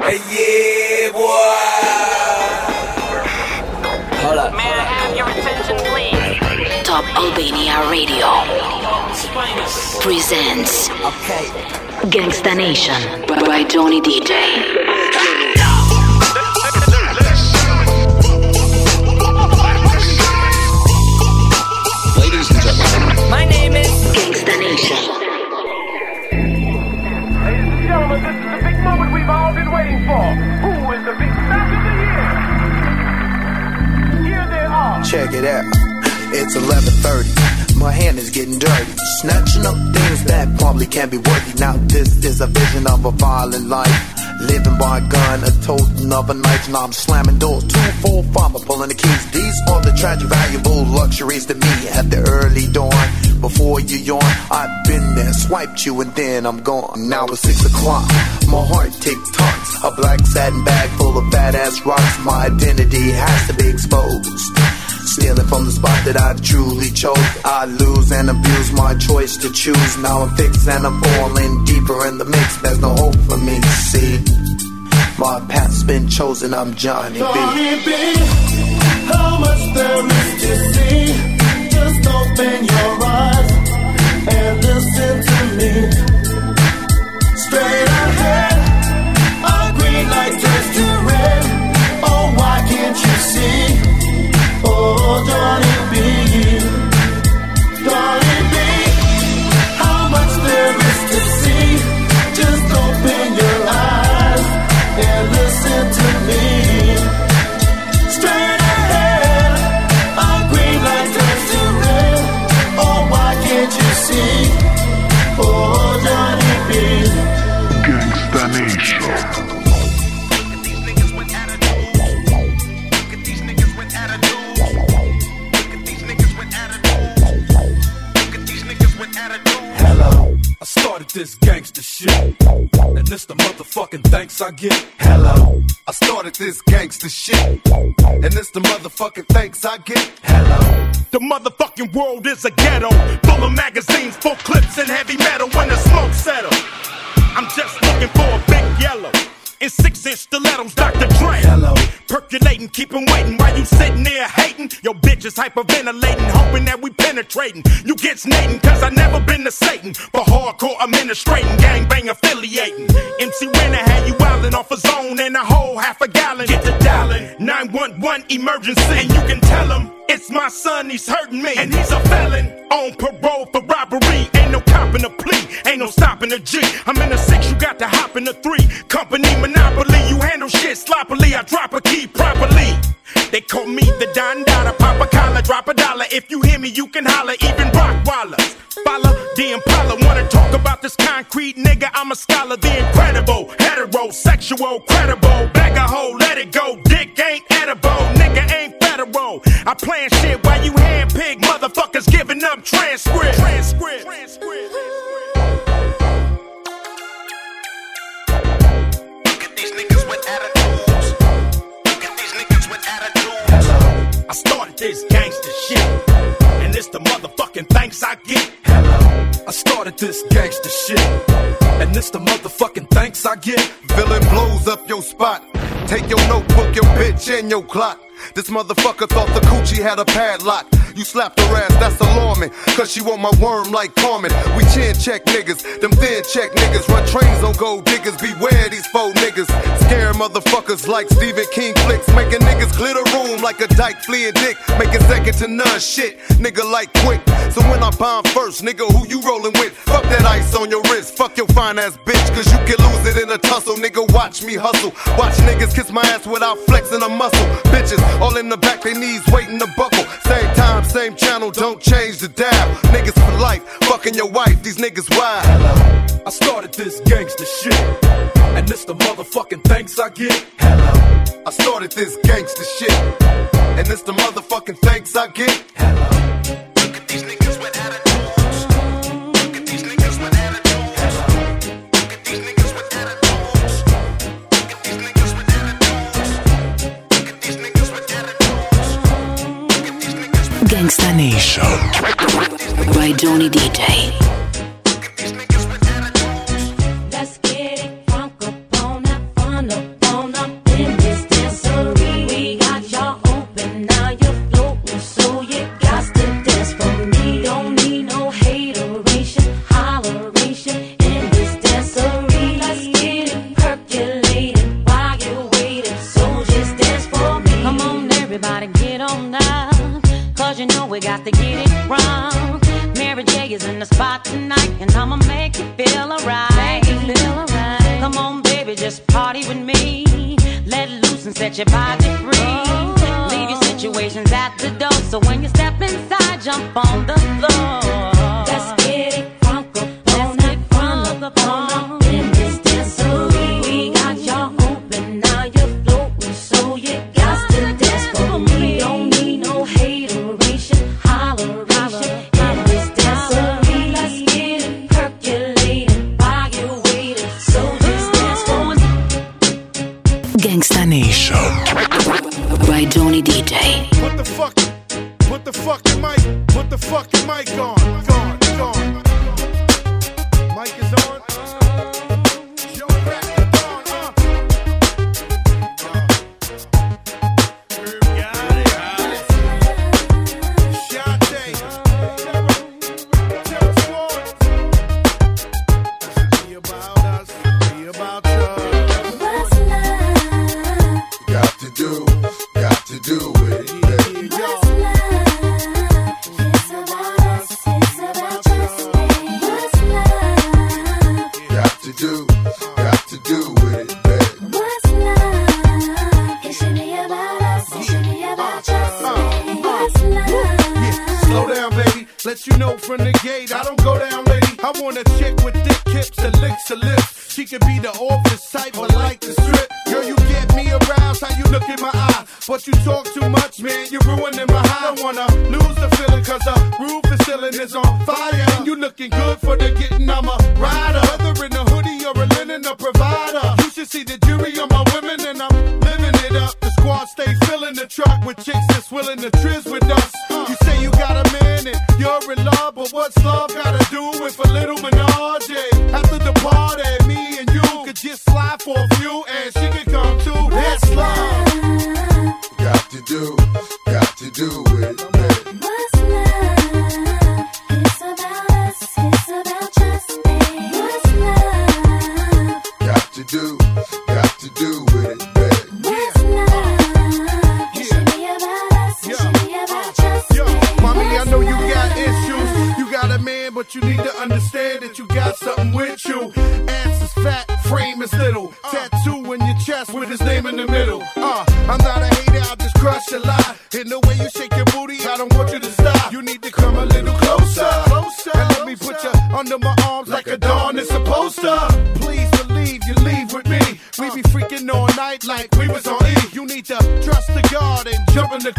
Hey, yeah, boy. Hold up. May I have your attention, please? Top Albania Radio presents Okay. Gangsta Nation by Johnny DJ. Ladies and gentlemen, My name is. Gangsta Nation. Ladies and gentlemen, this is the big moment we've all been waiting for. Who is the big of the year? Here they are. Check it out. It's 11:30. My hand is getting dirty, snatching up things that probably can't be worthy. Now this is a vision of a violent life, living by a gun, a toting of a knife. Now I'm slamming doors, two, five, I'm pulling the keys. These are the tragic, valuable luxuries to me at the early dawn. Before you yawn, I've been there, swiped you, and then I'm gone. Now it's six o'clock, my heart tick tocks. A black satin bag full of badass rocks. My identity has to be exposed. Stealing from the spot that I truly chose. I lose and abuse my choice to choose. Now I'm fixed and I'm falling deeper in the mix. There's no hope for me, see. My path's been chosen, I'm Johnny B. Johnny B, how much there is to see? Just open your this gangster shit. And this the motherfucking thanks I get. Hello. I started this gangster shit. And it's the motherfucking thanks I get. Hello. The motherfucking world is a ghetto. Full of magazines, full clips, and heavy metal when the smoke settles. I'm just looking for a big yellow. In six inch stilettos, Dr. Dre. Hello. Percolating, keep waiting while you sitting there hating. Your bitch is hyperventilating, hoping that we penetrating. You get snating, cause I never been to Satan. For hardcore administrating, gangbang affiliating. MC Renner had you wildin' off a zone and a whole half a gallon. Get dialing 911 emergency. And you can tell him it's my son, he's hurting me. And he's a felon on parole for robbery. Ain't no copping a plea, ain't no stopping a G. I'm in a six, you got to hop in a three. Company monopoly, you handle shit sloppily. I drop a key properly. They call me the Don Dada, pop a collar, drop a dollar. If you hear me, you can holler, even rock Rockwallers. Follow the Impala, wanna talk about this concrete nigga? I'm a scholar, the incredible, heterosexual, credible. Bag a hoe, I plan shit while you handpick motherfuckers giving up transcript. Transcript. I started this gangster shit. And it's the motherfucking thanks I get. Hello. I started this gangster shit. And it's the motherfucking thanks I get. Villain blows up your spot. Take your notebook, your bitch, and your clock. This motherfucker thought the coochie had a padlock. You slapped her ass, that's alarming. Cause she want my worm like Carmen. We chin check niggas, them thin check niggas. Run trains on gold diggers, beware these faux niggas. Scare motherfuckers like Stephen King flicks. Making niggas clear the room like a dyke fleeing dick. Making second to none shit, nigga like quick. So when I bomb first, nigga, who you rolling with? Fuck that ice on your wrist, fuck your fine ass bitch. Cause you can lose it in a tussle, nigga. Watch me hustle. Watch niggas kiss my ass without flexing a muscle. Bitches all in the back, they knees waiting to buckle. Same time, same channel, don't change the dial. Niggas for life, fucking your wife, these niggas wild. Hello. I started this gangster shit. And it's the motherfucking thanks I get. Hello. I started this gangster shit. And it's the motherfucking thanks I get. Hello. Gangsta Nation by Johnny DJ. My eye. But you talk too much, man. You're ruining my high. I wanna lose the feeling, cause the roof is ceiling is on fire. And you looking good for the getting. I'm a rider. Whether in a hoodie or a linen, a provider. You should see the jury on my women, and I'm living it up. The squad stay filling the truck with chicks that's willing to trizz with us. You say you got a man and you're in love, but what's love gotta do with a little menage? After the party, me and you could just slide for a few, and she could do, got to do it, baby. Got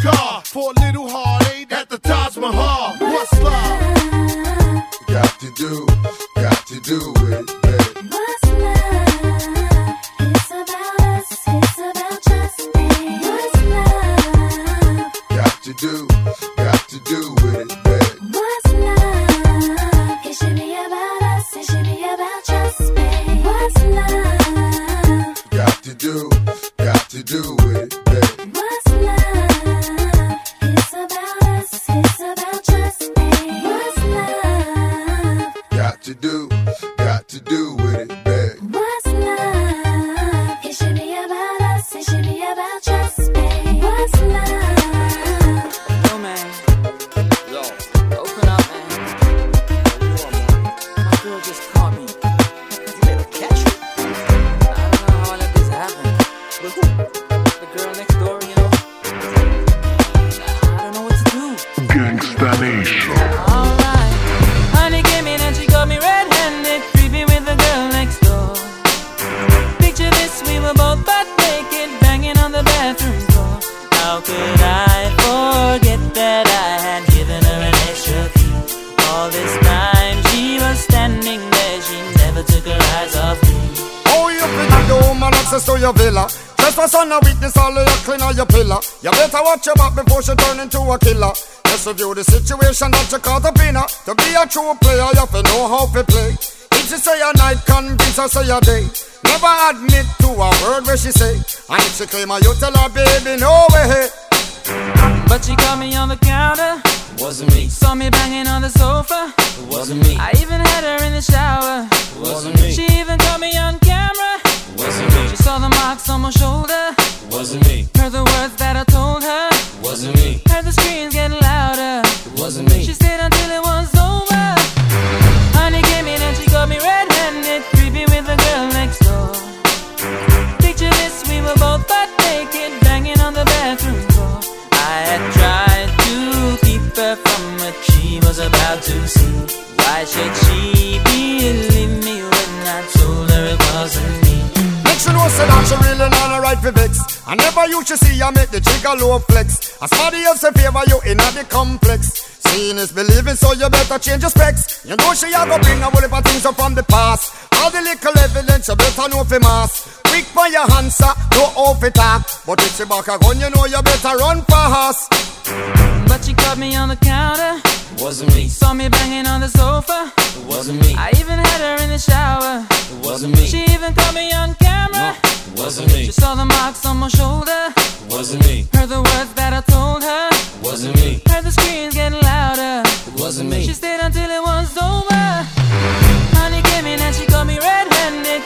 car for a little heartache at the Taj Mahal. Your villa. Trespass on a witness, all of your clean on your pillar. You better watch your back before she turn into a killer. Just review the situation that you caught up in. To be a true player, you have to know how to play. If she say a night, convince her say a day. Never admit to a word where she say. And if she claim her, you tell her, baby, no way. But she caught me on the counter. Wasn't me. Saw me banging on the sofa. It wasn't me. I even had her in the shower. It wasn't me. She even caught me on She saw the marks on my shoulder. Wasn't me. Heard the words that I told her. Wasn't me. For vex. I never used to see I make the jigger low flex. As somebody else in favor you in a the complex. Seeing is believing, so you better change your specs. You know she a bring a whole heap of things up from the past. All the little evidence you better know for mass. Quick for your answer, no off it talk. But if she back a gun, you know you better run fast. But she caught me on the counter. It wasn't me. Saw me banging on the sofa. It wasn't me. I even had her in the shower. It wasn't me. She even caught me on camera. It wasn't me. She saw the marks on my shoulder. It wasn't me. Heard the words that I told her. It wasn't me. Heard the screams getting louder. It wasn't me. She stayed until it was over. Honey came in and she caught me red-handed,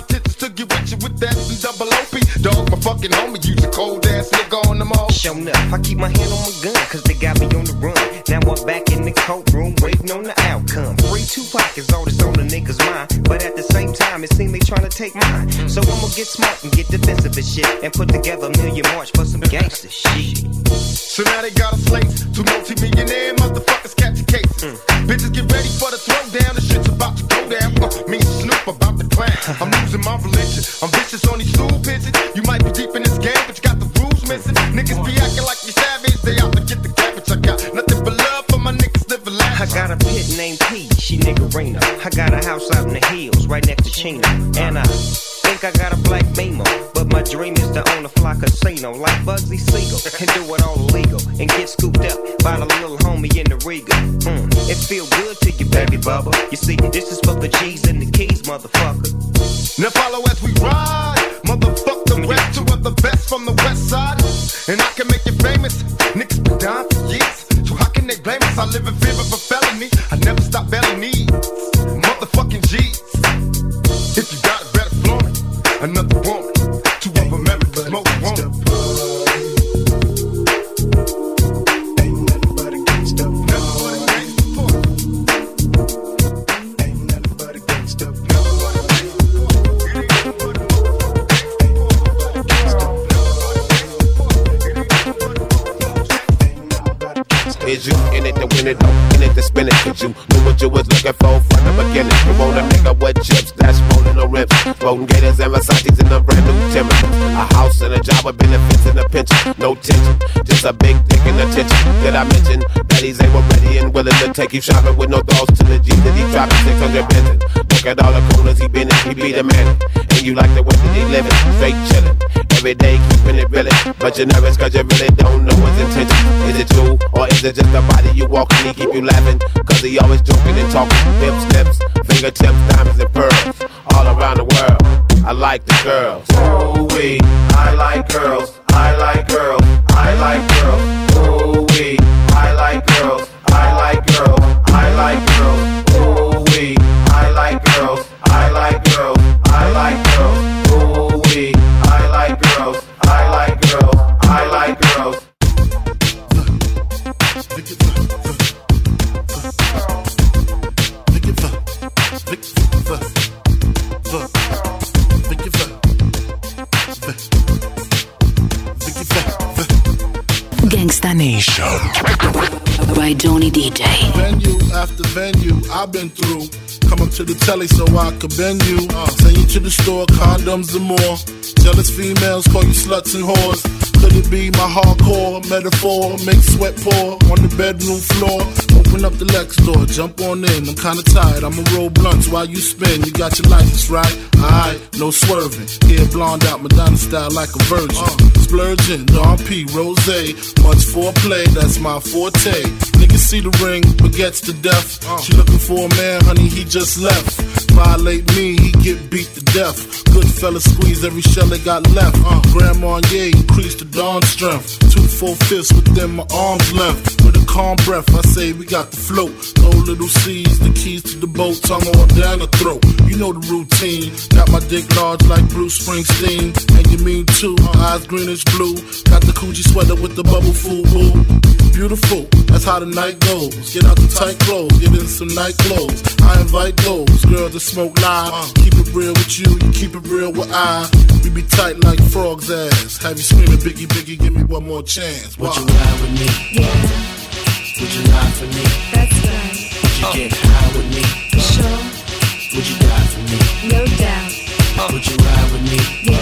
intentions to get with you with that double OP. Dog, my fucking homie. Use a cold ass nigga on them all. Shown up, I keep my hand on my gun, cause they got me on the run. Now I'm back in the courtroom, waiting on the outcome. Free two pockets, all this on the niggas' mind. But at the same time, it seems they trying to take mine. So I'ma get smart and get defensive and shit. And put together a million march for some gangster shit. So now they got a slate. Two multi-millionaire motherfuckers catching cases. Bitches get ready for the throwdown. The shit's about to go down. Uh, me I'm losing my religion. I'm vicious on these stool pigeons. You might be deep in this game, but you got the rules missing. Niggas be acting like you savage. They out to get the cabbage. I got nothing but love for my niggas living I got a pit named P, she nigga niggerina. I got a house out in the hills, right next to Chino. And I think I got a black Beamer. But my dream is to own a fly casino like Bugsy Siegel. And do it all legal And get scooped up by the little homie in the Regal. Mm, it feel good to you, baby bubba. You see, this is for the G's and the keys, motherfucker. Now follow as we ride. Motherfuck the rest, two of the best from the west side. And I can make you famous. Niggas been down for years. So how can they blame us? I live in fear of a felony. I never Another woman. No tension, just a big dick and attention. Did I mention that he's able, ready, and willing to take you shopping with no thoughts to the G that he dropping 600 Benson. Look at all the corners he been in, he be the man. And you like the way that he living, straight chillin'. Every day keeping it real. But you're nervous cause you really don't know his intention. Is it true or is it just the body you walk and he keep you laughing? Cause he always joking and talking. Hips, lips, fingertips, diamonds and pearls. All around the world. I like the girls. Ooh we, I like girls. I like girls. I like girls. Ooh wee, I like girls. I like girls. I like girls. I've been through. Come up to the telly so I could bend you. Uh, send you to the store, condoms and more. Jealous females call you sluts and whores. Could it be my hardcore metaphor? Make sweat pour on the bedroom floor. Open up the Lex door, jump on in. I'm kinda tired, I'ma roll blunts while you spin. You got your license right? Alright, no swerving. Hair blonde out, Madonna style like a virgin. Splurging, Don P, Rose. Much foreplay, that's my forte. Niggas see the ring, but gets to death. She looking for a man, honey, he just left. Violate me, he get beat to death. Good fella squeeze every shell they got left. Uh, Grand Marnier, increase the dawn strength. Full fists within my arms length. With a calm breath, I say we got the float. No little C's, the keys to the boat, tongue on down the throat. You know the routine. Got my dick large like Bruce Springsteen. And you mean too, eyes greenish blue. Got the coochie sweater with the bubble food, boo. Beautiful, that's how the night goes. Get out the tight clothes, get in some night clothes. I invite those girls to smoke live. Keep it real with you, you keep it real with I. We be tight like frog's ass. Have you screaming, Biggie, Biggie, give me one more chance. Would you ride with me? Yeah, Would you lie for me? that's right. Would you get high with me? For sure, Would you die for me? no doubt. Would you ride with me? Yeah,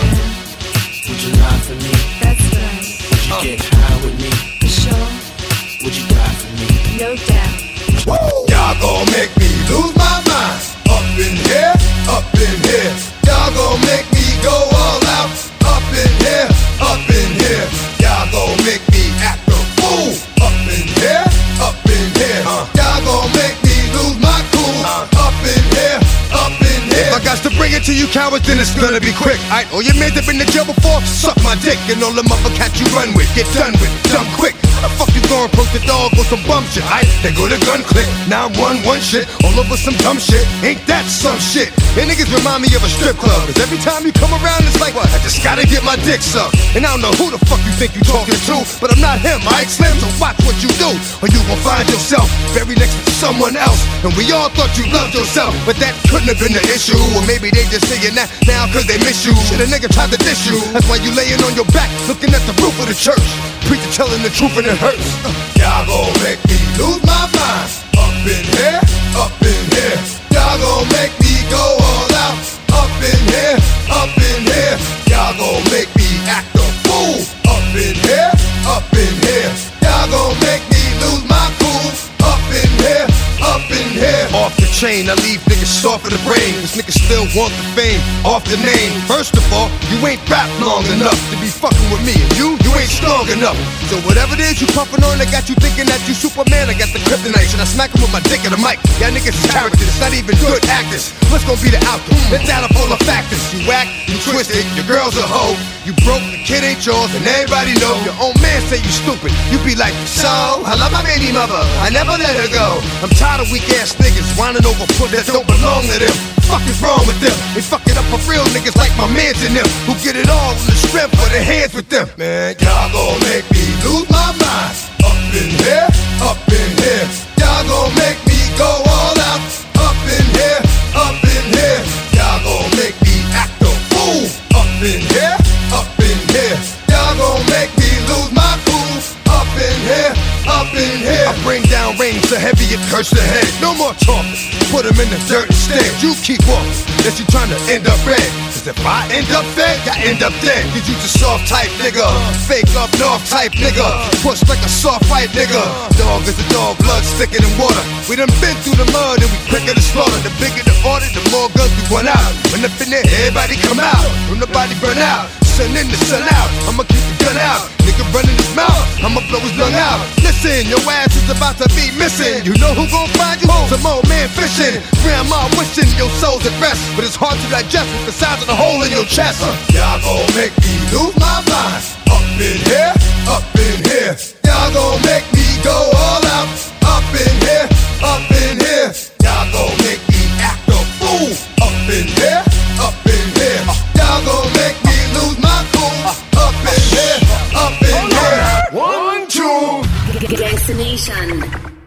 up in here. Y'all gon' make me go all out. Up in here, up in here. Y'all gon' make me act a fool. Up in here, up in here. Uh. Y'all gon' make me lose my cool. Uh. Up in here, up in here. If I got to bring it to you cowards, then it's gonna be quick. Alright, all oh, your men that been to jail before, suck my dick. And all the mother cats you run with, get done with, dumb quick. How the fuck you approach the dog with some bum shit? Alright, they go to gun click, now one one shit, all over some dumb shit. Ain't that some shit? And niggas remind me of a strip club. Cause every time you come around, it's like, what? I just gotta get my dick sucked. And I don't know who the fuck you think you talking to, but I'm not him, alright, Slim? So watch what you do, or you gon' find yourself very next to someone else. And we all thought you loved yourself, but that couldn't have been the issue. Or maybe they just saying that now cause they miss you. Shit, a nigga tried to diss you. That's why you laying on your back, looking at the roof of the church. Preacher telling the truth and it hurts. Y'all gon' make me lose my mind. Up in here, up in here. Y'all gon' make me go all out. Up in here, up in here. Y'all gon' make chain, I leave niggas soft in the brain. Cause niggas still want the fame off the name. First of all, you ain't rap long enough to be fucking with me. And you, you ain't strong enough. So whatever it is you puffin' on, I got you thinking that you Superman. I got the kryptonite. Should I smack him with my dick in the mic? Y'all niggas characters, not even good actors. What's gonna be the outcome? Let's add up all the factors. You whack, you twisted, your girl's a hoe. You broke, the kid ain't yours, and everybody know. Your own man say you stupid. You be like, so, I love my baby mother. I never let her go. I'm tired of weak ass niggas whining over foot that don't belong to them. Fuck is wrong with them? They fuck it up for real niggas like my mans and them who get it all in the strength of their hands with them. Man, y'all gon' make me lose my mind. Up in here, up in here. Keep walking. Unless you trying to end up red. Cause if I end up dead, I end up dead. Cause you just soft type nigga. Fake up north type nigga. Push like a soft fight nigga. Dog is a dog, blood thicker than water. We done been through the mud and we quicker to slaughter. The bigger the order, the more guns we run out. When up in there, everybody come out. When the body burn out. Send in the sun out. I'ma keep the gun out. Nigga running his mouth. I'ma blow his lung out. Listen, your ass is about to be missing. You know who gon' find you? Some old man fishing. Grandma wishing your soul's at rest. But it's hard to digest with the size of the hole in your chest. Y'all gon' make me lose my mind. Up in here, up in here. Y'all gon' make me go all out. Up in here, up in here. Y'all gon' make Station.